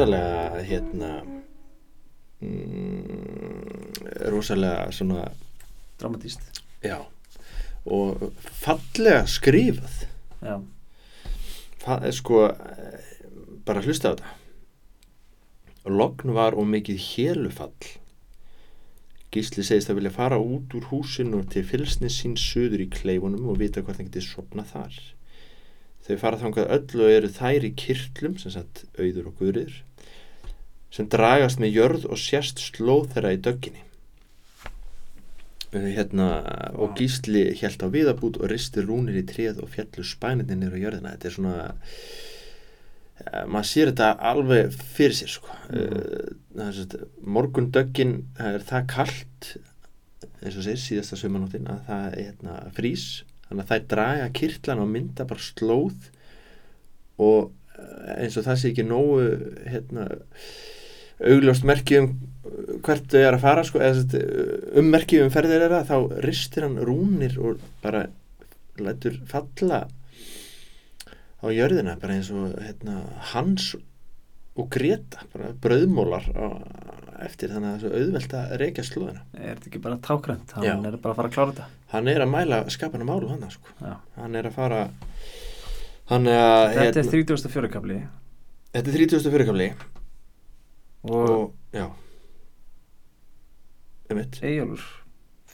rosalega hérna mm, rosalega svona Dramatíst já. Og fallega skrifað. Já, það er sko bara hlusta á þetta. Logn var og mikið hélufall. Gísli segist að vilja fara út úr húsinu til fylsni sín söður í kleifunum og vita hvort hann getið sopna þar þau fara þangað öll og eru þær í kirtlum sem sagt auður og guðrir sem dragast með jörð og sérst slóð þeirra í dögginni. Hérna og Gísli held á viðabút og risti rúnir í tríð og fjallu spæninni niður á jörðina. Þetta er svona ja, maður sér þetta alveg fyrir sér sko. Mm. morgun döggin er það kallt eins og sér síðasta sömanóttin að það er hérna, frís þannig að það draga kirtlan og mynda bara slóð og eins og það sé ekki nógu hérna augljóst merki um hvert þau er að fara sko, eða merki um ferðir þeirra þá ristir hann rúnir og bara lætur falla á jörðina bara eins og hérna, hans og Greta á, eftir þannig að það er svo auðvelt að reykja slúðina er þetta ekki bara tákrönd? Hann Já. er bara að fara að klára þetta hann er að mæla skapana málu hann sko. Hann er að fara er að Þetta er 34. kapli þetta er 30. fyrirkamli og, og já Eyjólfur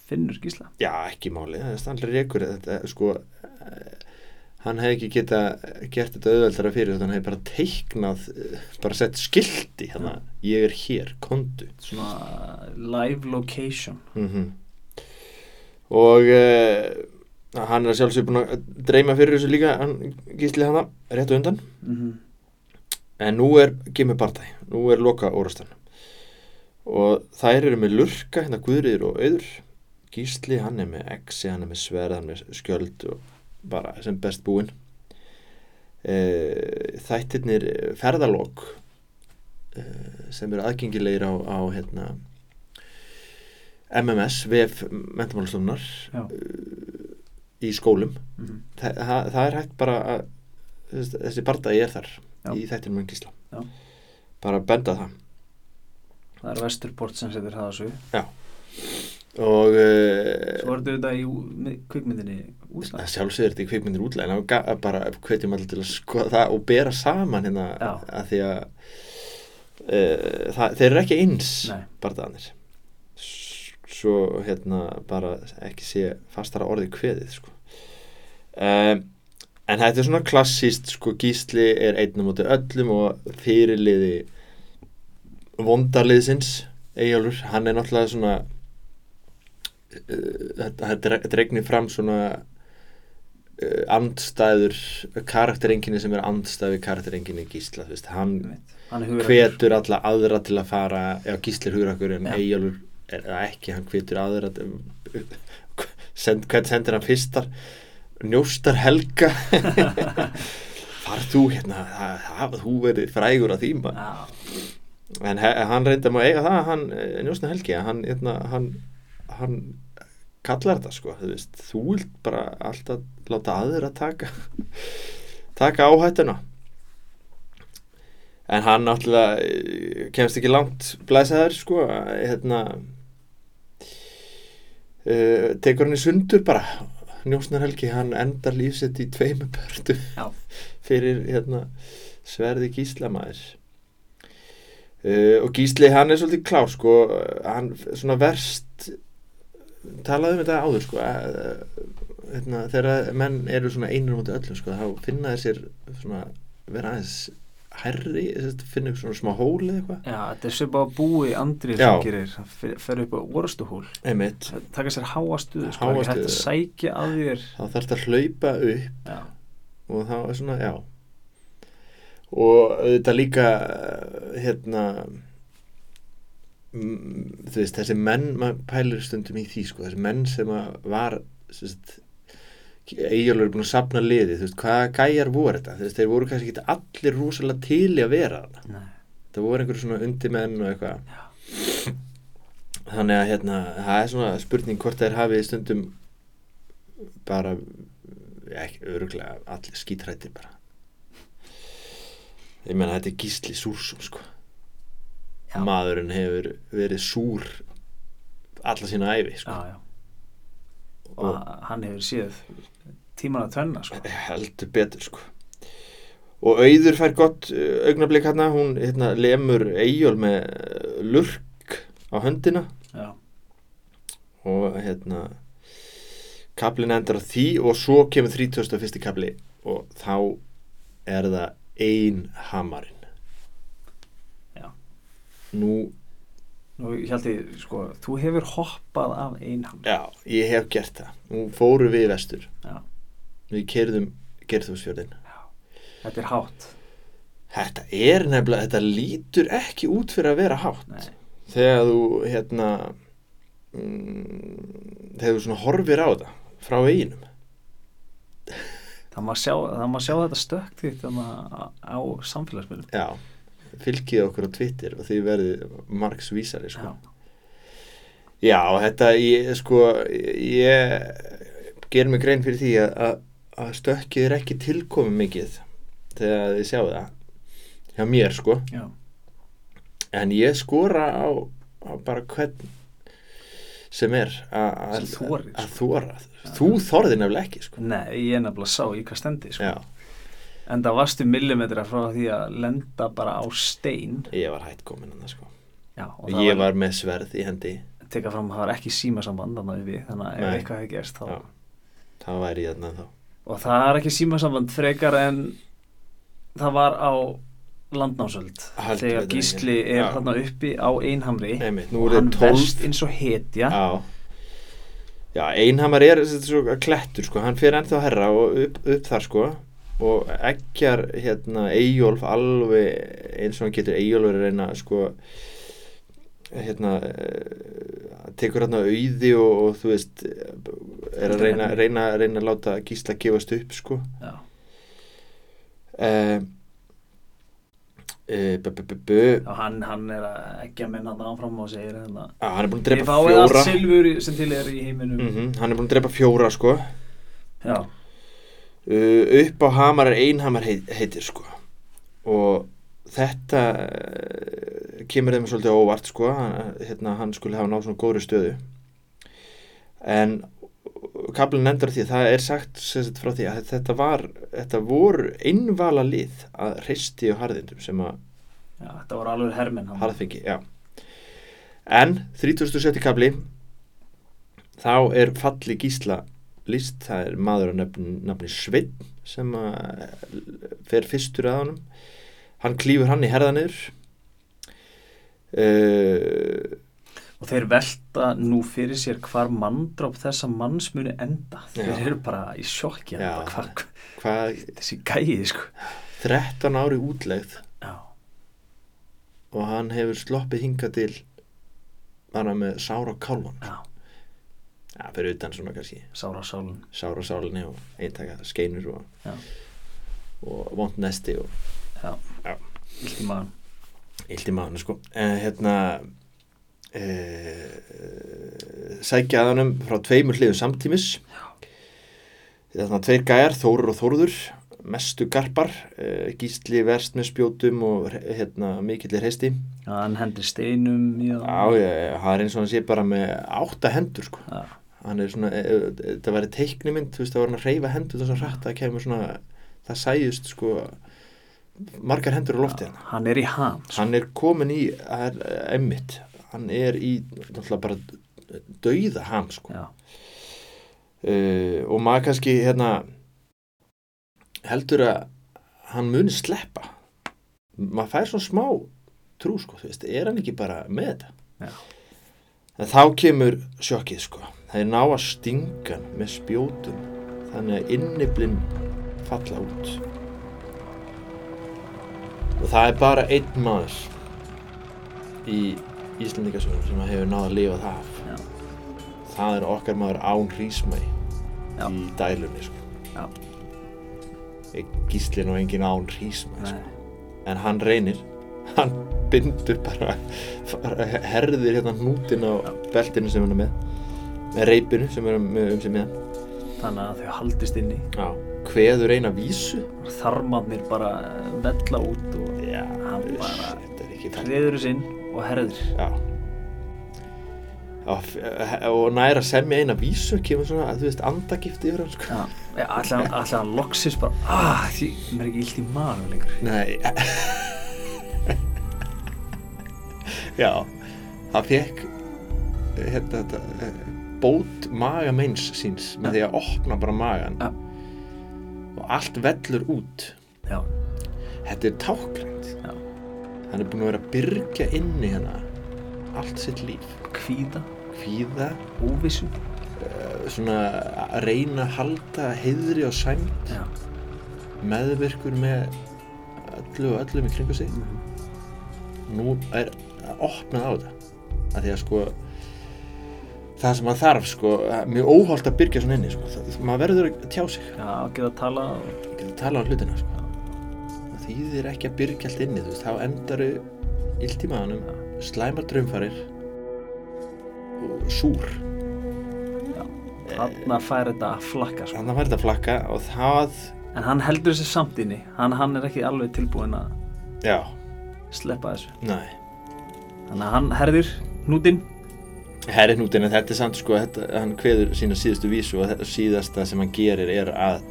finnur gísla Já, ekki máli, það er stanlega rekur þetta, sko eh, hann hefði ekki geta gert þetta auðveldara fyrir þetta, hann hefði bara teiknað eh, bara sett skildi hérna, ég er hér, kondu svona live location. Mm og uh, hann er sjálfsög búin að dreyma fyrir þessu líka hann gísli hana rétt á undan. Mm en nú er gemið bardæ, nú er loka órastan. Og þær eru með lurka, hérna guðriður og auður. Gísli, hann er með exi, hann er með sverð, hann er með skjöld og bara sem best búinn e, Þættirnir ferðalók e, sem eru aðgengilegir á, á hérna MMS, VF mentamálastofnar Já. í skólum -hmm. Þa, það, það er hægt bara að þessi- bardagi er þar Já. í þættinum um Gísla Já. bara að benda það það er Vesturport sem setur það á sig og uh, svo er þetta í kvikmyndinni það útlæð sjálfsögur þetta í kvikmyndir útlæðin og ga- bara hvetjum allir til að skoða það og bera saman hérna að því að uh, það, þeir eru ekki eins Nei. bardaðanir svo hérna bara ekki sé fastara orði kveðið sko. um, en þetta er svona klassíst sko Gísli er einn á móti öllum og fyrirliði vondarliðsins Eyjálfur, hann er náttúrulega svona þetta þetta dregnir fram svona uh, andstæður karakterenginni sem er andstæði karakterenginni Gísla, þú veist, hann hann hvetur alla aðra til að fara ef Gísli er hugrakkur en Já. Eyjálfur er það ekki, hann hvetur aðra send, hvern sendir hann fyrstar? Njóstar Helga. Far þú hérna það, þú verið frægur að þýma en he, hann reyndi að má eiga það hann, eh, njóstar Helgi hann, hérna, hann, hann kallar þetta sko þú, veist, þú vilt bara alltaf láta aðra taka taka áhættuna. En hann náttúrulega eh, kemst ekki langt blæsaður sko hérna uh, tekur hann í sundur bara. Njósnar Helgi, hann endar lífsett í tveimu börtu fyrir hérna sverði gíslamæður uh, og gísli hann er svolítið klár sko hann svona verst talaði um þetta áður sko að, hérna, þegar menn eru svona einur mútið öllum sko þá finna þeir sér svona vera aðeins herri, finna eitthvað svona smá hóli eða eitthvað. Já, þetta er svipa að búi andrið sem gerir, það fer- upp á orustuhól einmitt, taka sér háa stuðu, sko, Háa ekki hægt að sækja að þér. Þá þarf þetta að hlaupa upp. Já, og þá er svona, já. Og þetta líka hérna þú veist, þessi menn maður pælir stundum í því, sko, þessi menn sem var eigjálfur er búin að sapna liði, þú veist, hvaða gæjar voru þetta, þú veist, þeir voru kannski ekki allir rosalega til í að vera þarna. Það voru einhverju svona undimenn og eitthvað. Þannig að hérna það er svona spurning hvort þeir hafi stundum bara ekki öruglega allir skítrættir bara. Ég meina þetta er Gísli Súrsson sko Já. maðurinn hefur verið súr alla sína æfi sko. já, já og hann hefur séð tíman að tvenna sko. heldur betur sko og auður fær gott uh, augnablik hérna hún hérna, lemur Eyjól með uh, lurk á höndina já, og hérna kaplinn endar á því og svo kemur 31. kapli og þá er það ein hamarinn. Nú, nú held ég sko, þú hefur hoppað af einham. já, ég hef gert það. Nú fóru við vestur. Já. við kerðum gerðhúsfjörðin þetta er hátt. Þetta er nefnilega, þetta lítur ekki út fyrir að vera hátt. Nei. þegar þú hérna mm, þegar þú svona horfir á þetta frá veginum það má sjá, það má sjá þetta þitt þarna á, á samfélagsmiðlum. Já, fylgið okkur á Twitter og þið verðið margs vísari sko. já, Já, þetta ég, sko, ég ger mig grein fyrir því að, að, að stökkið er ekki tilkomið mikið þegar þið sjáu það hjá mér sko. Já, en ég skora á, á bara hvern sem er að- að þóra þú þorði nefnilega ekki sko. Nei, ég nefnilega sá í hvað stendi sko. Já, en það varstu millimetra frá því að lenda bara á stein. Ég var hætt komin hann sko. Já, og það ég var með sverð í hendi. Teka fram að það var ekki símasamband þannig við, þannig að ef Nei. eitthvað hefði gerst þá þá væri ég þarna þá. Og það er ekki símasamband frekar en það var á landnámsöld. Þegar Gísli er Já. þarna uppi á einhamri. Einmitt, og hann það 12 verst eins og hetja. Já. Já, Einhamar er svo klettur sko, hann fyrir ennþá herra og upp, upp þar sko og ekkjar hérna Eyjólf alveg eins og hann getur Eyjólfur að reyna sko hérna eh, tekur hérna auði og, og þú veist er að reyna, reyna, reyna að láta gísla gefast upp sko. Já. uh, uh, bu, bu, bu, og hann, hann er að ekki að menna það áfram og segir hérna Ah, hann er búin að drepa fjóra. silfur í- sem til er í heiminum. Mm hann er búin að drepa fjóra sko. Já, upp á hamar er einhamar heit, heitir sko og þetta uh, kemur þeim svolítið óvart sko hann, hérna, hann skulle hafa náð svona góðri stöðu en kablin endur því að það er sagt sagt, frá því að þetta var þetta voru innvala lið að hreisti og harðindum sem að já, þetta var alveg herminn hann. harðfengi, já en 37. kabli þá er falli gísla list, það er maður að nefni, nefni Sveinn sem að fer fyrstur að honum. Hann klýfur hann í herðanir uh, og þeir velta nú fyrir sér hvar manndróp þessa manns muni enda. Þeir Já. eru bara í sjokki þessi gæði sko. 13 ári útlegð. Já, og hann hefur sloppið hinga til bara með sára kálvan já, já, fyrir utan svona kannski. Sára sálun sára sálinni og eintaka skeinur og, og vond nesti og já, illt í maðan illt í maðurinn sko. En hérna e, sækja að honum frá tveimur hliðum samtímis. Þannig að tveir gæjar, Þórur og Þórður mestu garpar e, gísli verst með spjótum og hérna, mikillir heisti já, hann hendur steinum Já, já, já, það er eins og hann sé bara með átta hendur sko. já, Hann er svona, e, e, þetta væri teiknimynd, þú veist, það var hann að reyfa hendur þess að rætt að kemur svona, það sæjust sko, margar hendur á loftið hann. hann er í ham sko. Hann er komin í, það er emmitt, hann er í, náttúrulega bara dauða ham sko. Uh, og maður kannski, hérna, heldur að hann muni sleppa. Maður fær svona smá trú sko, þú veist, er hann ekki bara með þetta? En þá kemur sjokkið sko. Er ná að stinga með spjótum þannig að inniblinn falla út. Og það er bara einn maður í Íslandingasögunum sem hefur náð að lifa það af. já, Það er okkar maður Án Hrísmæ Já. í dælunni sko. já, Gíslin og engin Án Hrísmæ sko. En hann reynir, hann bindur bara, bara herðir hérna hnútin á beltinu sem hann er með með reipinu sem er með um sig með þannig að þau haldist inni. Já, kveður eina vísu. Þarmarnir bara vella út og bara þetta er ekki fært treður þess inn og herðir. Já. Og, næra semja eina vísu kemur svona, þú veist, andagifti yfir hann sko. Já, já alltaf hann loksis bara ah, því, mér er ekki illt í maður lengur. Nei. Já. Hann fekk hérna, þetta, eh, bót magameins síns með því að opna bara magan Já. og allt vellur út. Já, þetta er Já. hann er búin að vera að byrgja inni hérna allt sitt líf. Kvíða, kvíða, óvissu. Eh, svona að reyna að halda heiðri og sæmt Já, meðvirkur með öllu og öllum í kringu sig. Nú er opnað á þetta. Að því að sko það sem maður þarf sko. Mjög óholt að byrja svona inni sko. það, maður verður að tjá sig. Já, geta að tala geta að tala á hlutina sko. það þýðir ekki að byrja allt inni þú veist, þá endaru illt í maðanum slæmar draumfarir og súr. Þarna fær þetta að flakka sko. þannig að verða að flakka og það En hann heldur þessi samt inni. Hann, hann er ekki alveg tilbúin að já, sleppa þessu. Nei. Þannig að hann herðir hnútinn Herri hnútin, en þetta er samt sko, þetta, hann kveður sína síðustu vísu og þetta síðasta sem hann gerir er að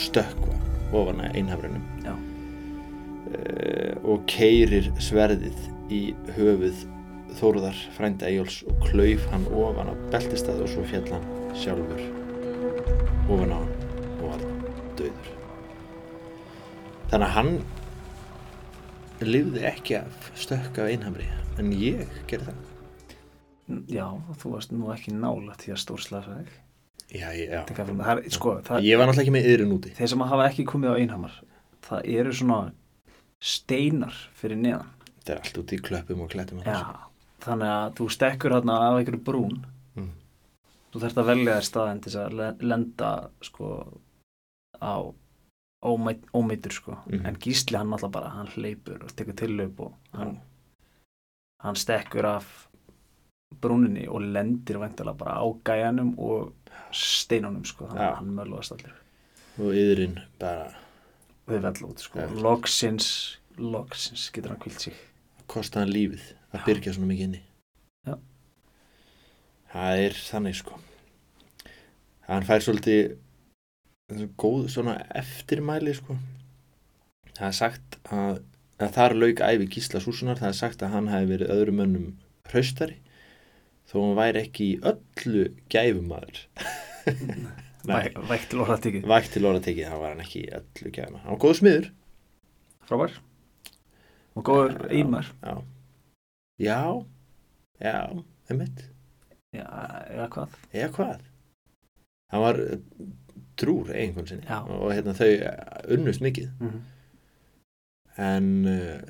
stökkva ofan að einhafrunum Já, uh, og keirir sverðið í höfuð Þóruðar frænda Eyjóls og klauf hann ofan á beltistað og svo fjall hann sjálfur ofan á hann og var döður. Þannig að hann lifði ekki af stökka af einhamri en ég gerði það. Já þú varst nú ekki nála til að stórslasa þig Já, já. Það sko, það, Ég var náttúrulega ekki með yðrun úti. þeir sem hafa ekki komið á einhamar það eru svona steinar fyrir neðan Þetta er allt út í klöppum og klettum. og Já, þannig að þú stekkur hérna af einhverju brún Mm. þú þarft að velja þér staðin til að le- lenda sko á ómeit, ómeitur sko Mhm. en gísli hann alltaf bara, hann hleypur og tekur tillöp og hann, hann stekkur af brúninni og lendir væntalega bara á gæjanum og steinunum sko, þannig að hann mölvast allir Og yðrun bara við vell út sko, Já. loksins loksins getur hann kvilt sig kosta hann lífið að Já. byrja svona mikið inni. Já. Það er þannig sko. Hann fær svolítið góð svona eftirmæli sko. Það er sagt að, að þar lauk æfi Gísla Súsunar, það er sagt að hann hefði verið öðrum mönnum hraustari þó hann væri ekki í öllu. Væ, vægt til orða tekið Vægt til orða tekið, það var hann ekki í öllu gæfumadur. Hann var góð smiður. frábær og góður einmar Já. Já, já, einmitt. já, eða hvað eða hvað hann var eh, trúr einhvern sinni Já. og hérna þau eh, unnust mikið mm -hmm. en uh,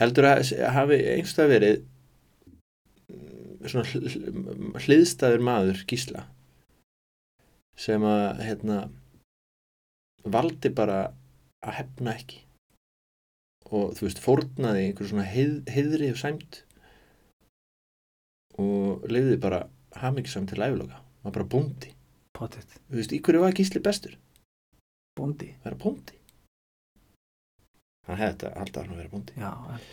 heldur að hafi einhverstað verið svona hl hl hliðstæður maður gísla sem að hérna valdi bara að hefna ekki og þú veist fórnaði einhver svona heið, heiðri og sæmt og lifði bara hamingisam til æfiloka var bara bóndi potið, þú veist, í hverju var gísli bestur? bóndi vera bóndi hann hefði þetta alltaf að vera bóndi já,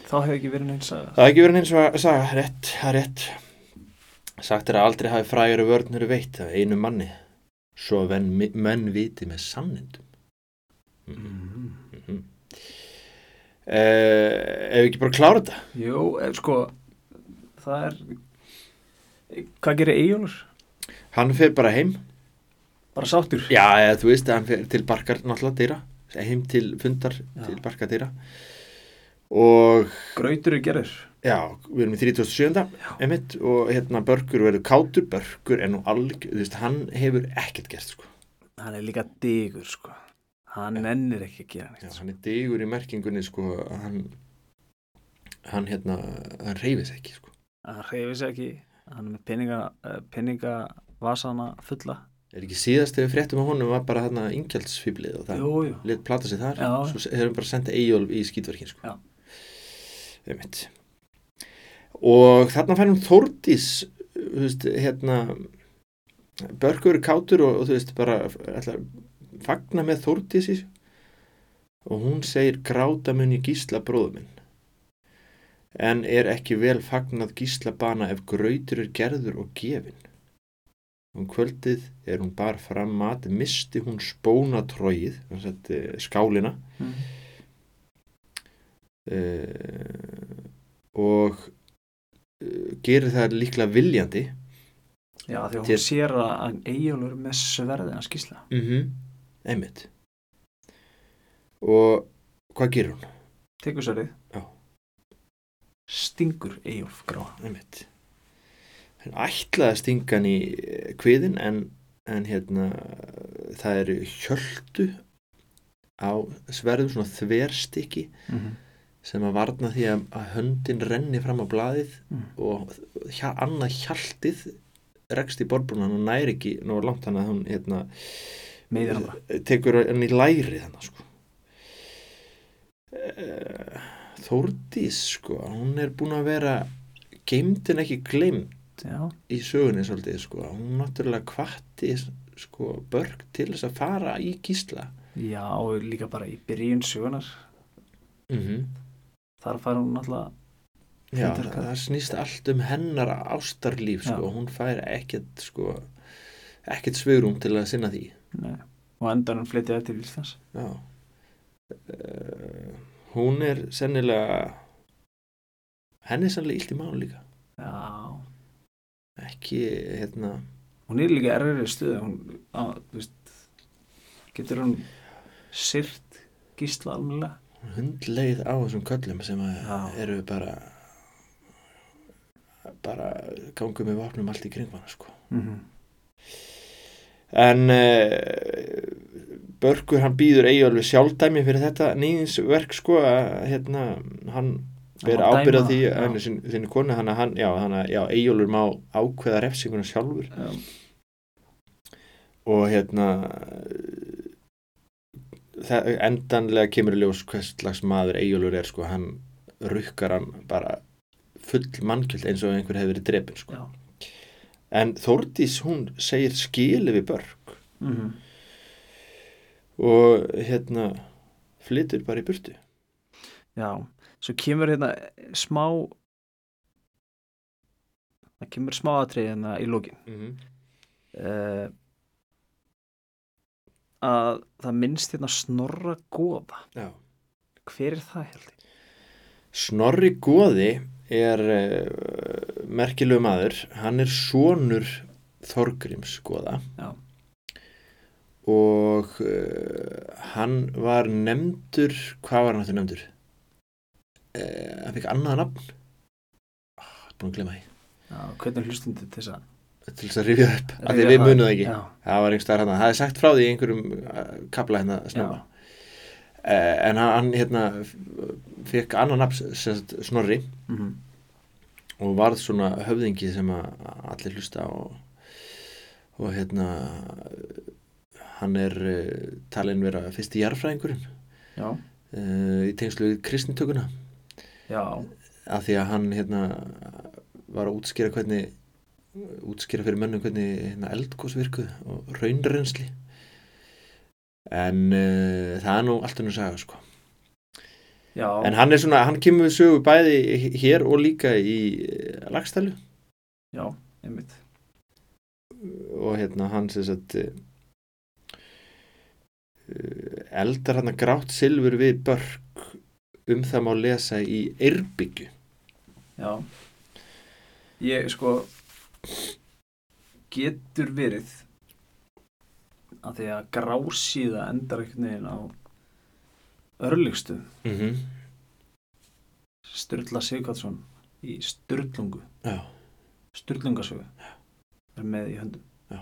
þá hefur ekki verið neins að það hefði ekki verið eins og að sagða, rétt, er rétt sagt er að aldrei hafi frægari vörnur veitt af einu manni svo að menn, viti með sannindum mm -hmm. mm. Mm -hmm. ef við ekki bara klára þetta jú, eh, sko það er hvað gerir Eyjólfur? hann fyrir bara heim bara sáttur já, eða, þú veist, hann fyrir til barkar náttúrulega dýra heim til fundar Já. til barkar dýra og grautur er gerður Já, við erum í 37. emitt og hérna Börgur verður kátur, Börgur er nú alg, þú veist, hann hefur ekkert gert sko. hann er líka digur sko hann ennir ekki að gera Já, neitt sko. hann er digur í merkingunni sko, hann hann hérna, hann reyfis ekki sko. hann reyfi sig ekki hann er með peninga, eh, peningavasana fulla Er ekki síðast þegar við fréttum á honum var bara þarna ingjaldsfýblið og það jú, jú lit plata sig þar, Já. svo hefur við bara sendið Eyjólf í skýtverkin sko. Já. Emitt. Og þarna færum Þórdís, þú veist, hérna Börgur kátur og, og þú veist, bara ætla, fagna með Þórdís í og hún segir gráta mun í gísla bróðu minn. En er ekki vel fagnað gísla bana ef grautur er gerður og gefin um kvöldið er hún bar fram mat misti hún spónatróið skálina. Mm. uh, og gerir það líklega viljandi Já, því að hún sér að Eyjólfur er með sverðina skýsla. mm -hmm. einmitt og hvað gerir hún? Tekur sverðið. Stingur Eyjólf gráa. einmitt hann ætlaði að stinga hann í eh, kviðin en, en hérna það eru hjöldu á sverðum svona þverstykki Mm -hmm. Sem að varna því að, að höndin renni fram á blaðið Mm. og hjá, annað hjaltið rekst í borbrúnan og næri ekki nú langt hann að hún hérna, bara. tekur hann í læri þannig sko Eh, Þórdís sko hún er búin að vera geimdin ekki gleymd Já. í sögunni svolítið sko hún náttúrulega kvatti sko börg til þess að fara í gísla Já, líka bara í byrjun sögunar. mm -hmm. Þar fær hún alltaf, Já, Hlutverk. það, snýst allt um hennar ástarlíf sko, hún fær ekkert sko, ekkert svörum til að sinna því nei, og endan hún flytið eftir Íslands. Já uh, Hún er sennilega henni er sennilega illt í mánu líka Já. ekki, hérna Hún er líka erfið stuð. Hún, á, veist, getur hún syrt gísla almennilega. Hundleið á þessum köllum sem að eru bara bara gangum með vopnum allt í kring hana sko Mm -hmm. En uh, Börkur hann býður Eyjólfi sjálfdæmi fyrir þetta nýðinsverk sko að hérna hann ber Hann má ábyrða dæma, því sin, sinni konu hann að hann, já, að, já, Eyjólfur má ákveða refsinguna sjálfur Já. og hérna það, endanlega kemur í ljós hvers slags maður Eyjólfur er sko, hann rukkar hann bara full mannkjöld eins og einhver hefur verið drepin sko. En Þórdís hún segir skili við börk Mm -hmm. og hérna flytur bara í burtu Já, svo kemur hérna smá það kemur smá atrið hérna í lókin mm -hmm. uh, að það minnst hérna snorra góða Já. hver er það held ég? Snorri Góði er uh, merkilegu maður hann er sonur Þorgrims Góða Já. og uh, hann var nefndur hvað var hann aftur nefndur uh, hann fekk annað nafn oh, búin að glemma því Já, hvernig hlustundi til þess að til þess að rifja upp, af því við munum það ekki. Já, það var einhver hann, það er sagt frá því einhverjum uh, kapla hérna snemma. Uh, en hann, hérna fekk sem sagt, Snorri. Mm og varð svona höfðingi sem að allir hlusta og, og hérna hann er uh, talin vera fyrsti jarfræðingurinn uh, í tengslu við kristnitökuna. Já, af því að hann hérna var að útskýra hvernig útskýra fyrir mönnum hvernig hérna, eldgós virkuð og raunrensli en uh, það er nú allt önnur saga sko. Já, en hann er svona, hann kemur við sögu bæði hér og líka í uh, lagstælu já, einmitt. Og hérna hann sem sagt uh, eldar hann grátt silfur við börk. Um það má lesa í Eirbyggju Já. Ég sko getur verið að því að grásíða endar einhvern veginn á örlugstu mm -hmm. Sturla Sigvardsson í Sturlungu. Sturlungasögu. Er með í höndum. Já.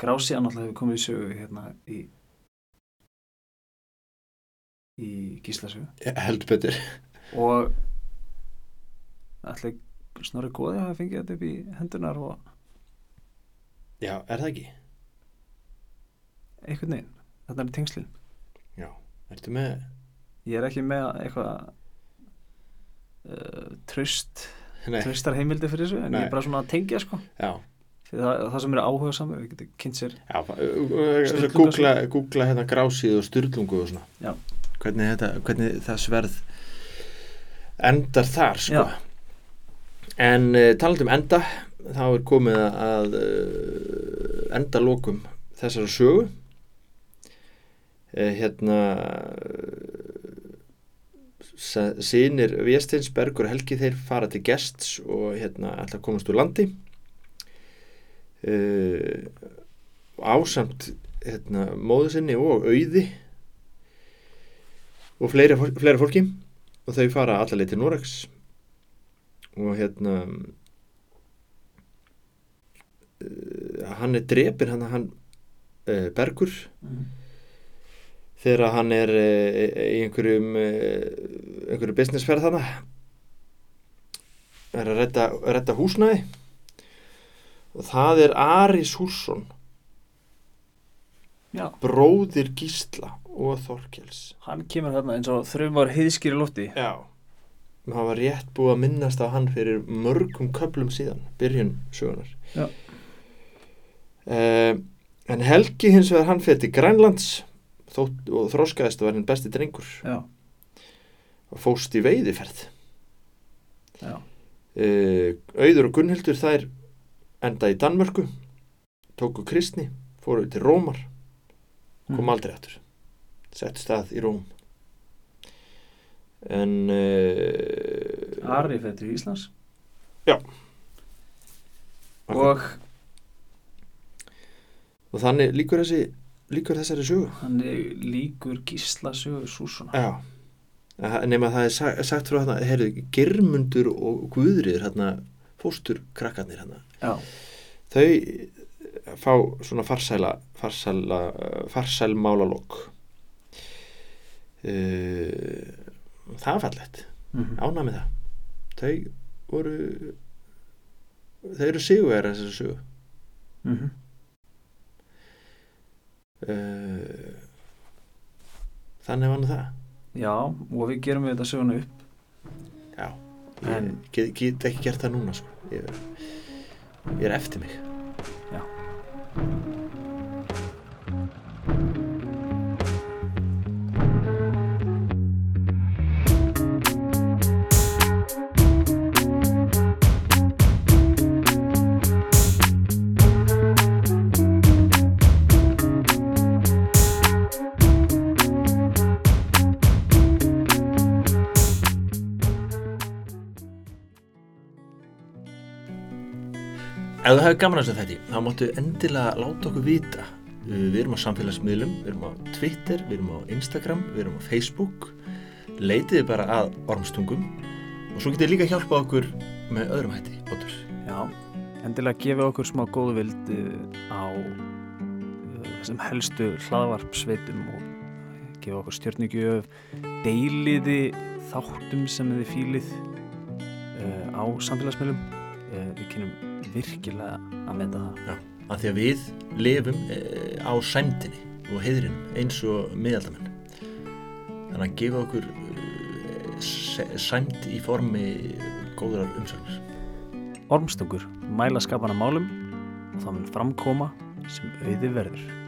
Grásíðan alltaf hefur komið í sögu hérna í í Gíslasögu. Heldur betur. Og ætla snorri góði að hafa fengið þetta upp í hendunar og já, er það ekki? einhvern veginn, þetta er tengslin já, ertu með ég er ekki með eitthvað uh, tröst tröstar heimildi fyrir þessu en Nei. ég er bara svona að tengja sko já, það, það sem er áhuga saman við getum kynnt sér Já, Sturlunga googla, googla hérna grásíð og styrlungu og svona hvernig, þetta, hvernig það sverð endar þar sko. Já. En uh, talandi um enda þá er komið að uh, enda lokum þessara sögu. Uh, hérna sínir Vésteins, Bergur og Helgi þeir fara til gests og hérna að komast úr landi. Uh, ásamt hérna, móðu sinni og auði og fleiri, fleiri fólki. Og þau fara allarleið til Noregs og hérna uh, hann er drepin hann, hann uh, Bergur. Þegar hann er uh, í einhverjum uh, einhverju businessferð þarna. Er að redda, redda húsnæði. Og það er Aris Hússon Já, bróðir Gísla og Þorkels. Hann kemur þarna eins og þrjumar heiðskýri lótti Já Það var rétt búið að minnast á hann fyrir mörgum köplum síðan byrjun sögunar Já. Eh, En Helgi hins vegar hann fyrir til Grænlands þótt, og þróskaðist og var hinn besti drengur. Já, og fóst í veiðiferð. Uh, Auður og Gunnhildur þær enda í Danmörku tóku kristni, fóru til Rómar kom Mm. aldrei aftur. Sett stað í Róm en uh, Ari fyrir til Íslands. Já. Og og þannig líkur þessi líkur þessari sögu. Hann er líkur Gísla sögur Súsuna. Já. Nema það er sagt, frá hérna, heyrðu, Germundur og Guðriður hérna, fóstur krakkarnir hérna Já, þau eh, fá svona farsæla farsæla, eh, farsæl málalók uh, það er fallegt mhm. ánað með það þau voru þau eru sigurverðar þessari sögu Mhm. uh, þannig var nú það Já, og við gerum við þetta söguna upp já, ég En- get, get ekki gert það núna sko. ég, ég er eftir mig Þú hefur gaman að þessu þetta, þá máttu endilega láta okkur vita. Við erum á samfélagsmiðlum, við erum á Twitter, við erum á Instagram, við erum á Facebook. Leitiði bara að ormstungum og svo getið líka hjálpa okkur með öðrum hætti, Otur. Já, endilega gefið okkur smá góðu vild eh, á eh, þessum helstu hlaðvarpsveitum og gefið okkur stjörnigjöf deiliði þáttum sem þið fílið uh, á samfélagsmiðlum uh, við kynum virkilega að meta það Af því að við lifum e, á sæmdini og heiðrinum eins og miðaldamenn. Þannig að gefa okkur e, sæmd í formi góðrar umsögnar. Ormstungur mæla skapana málum og það mun framkoma sem auði verður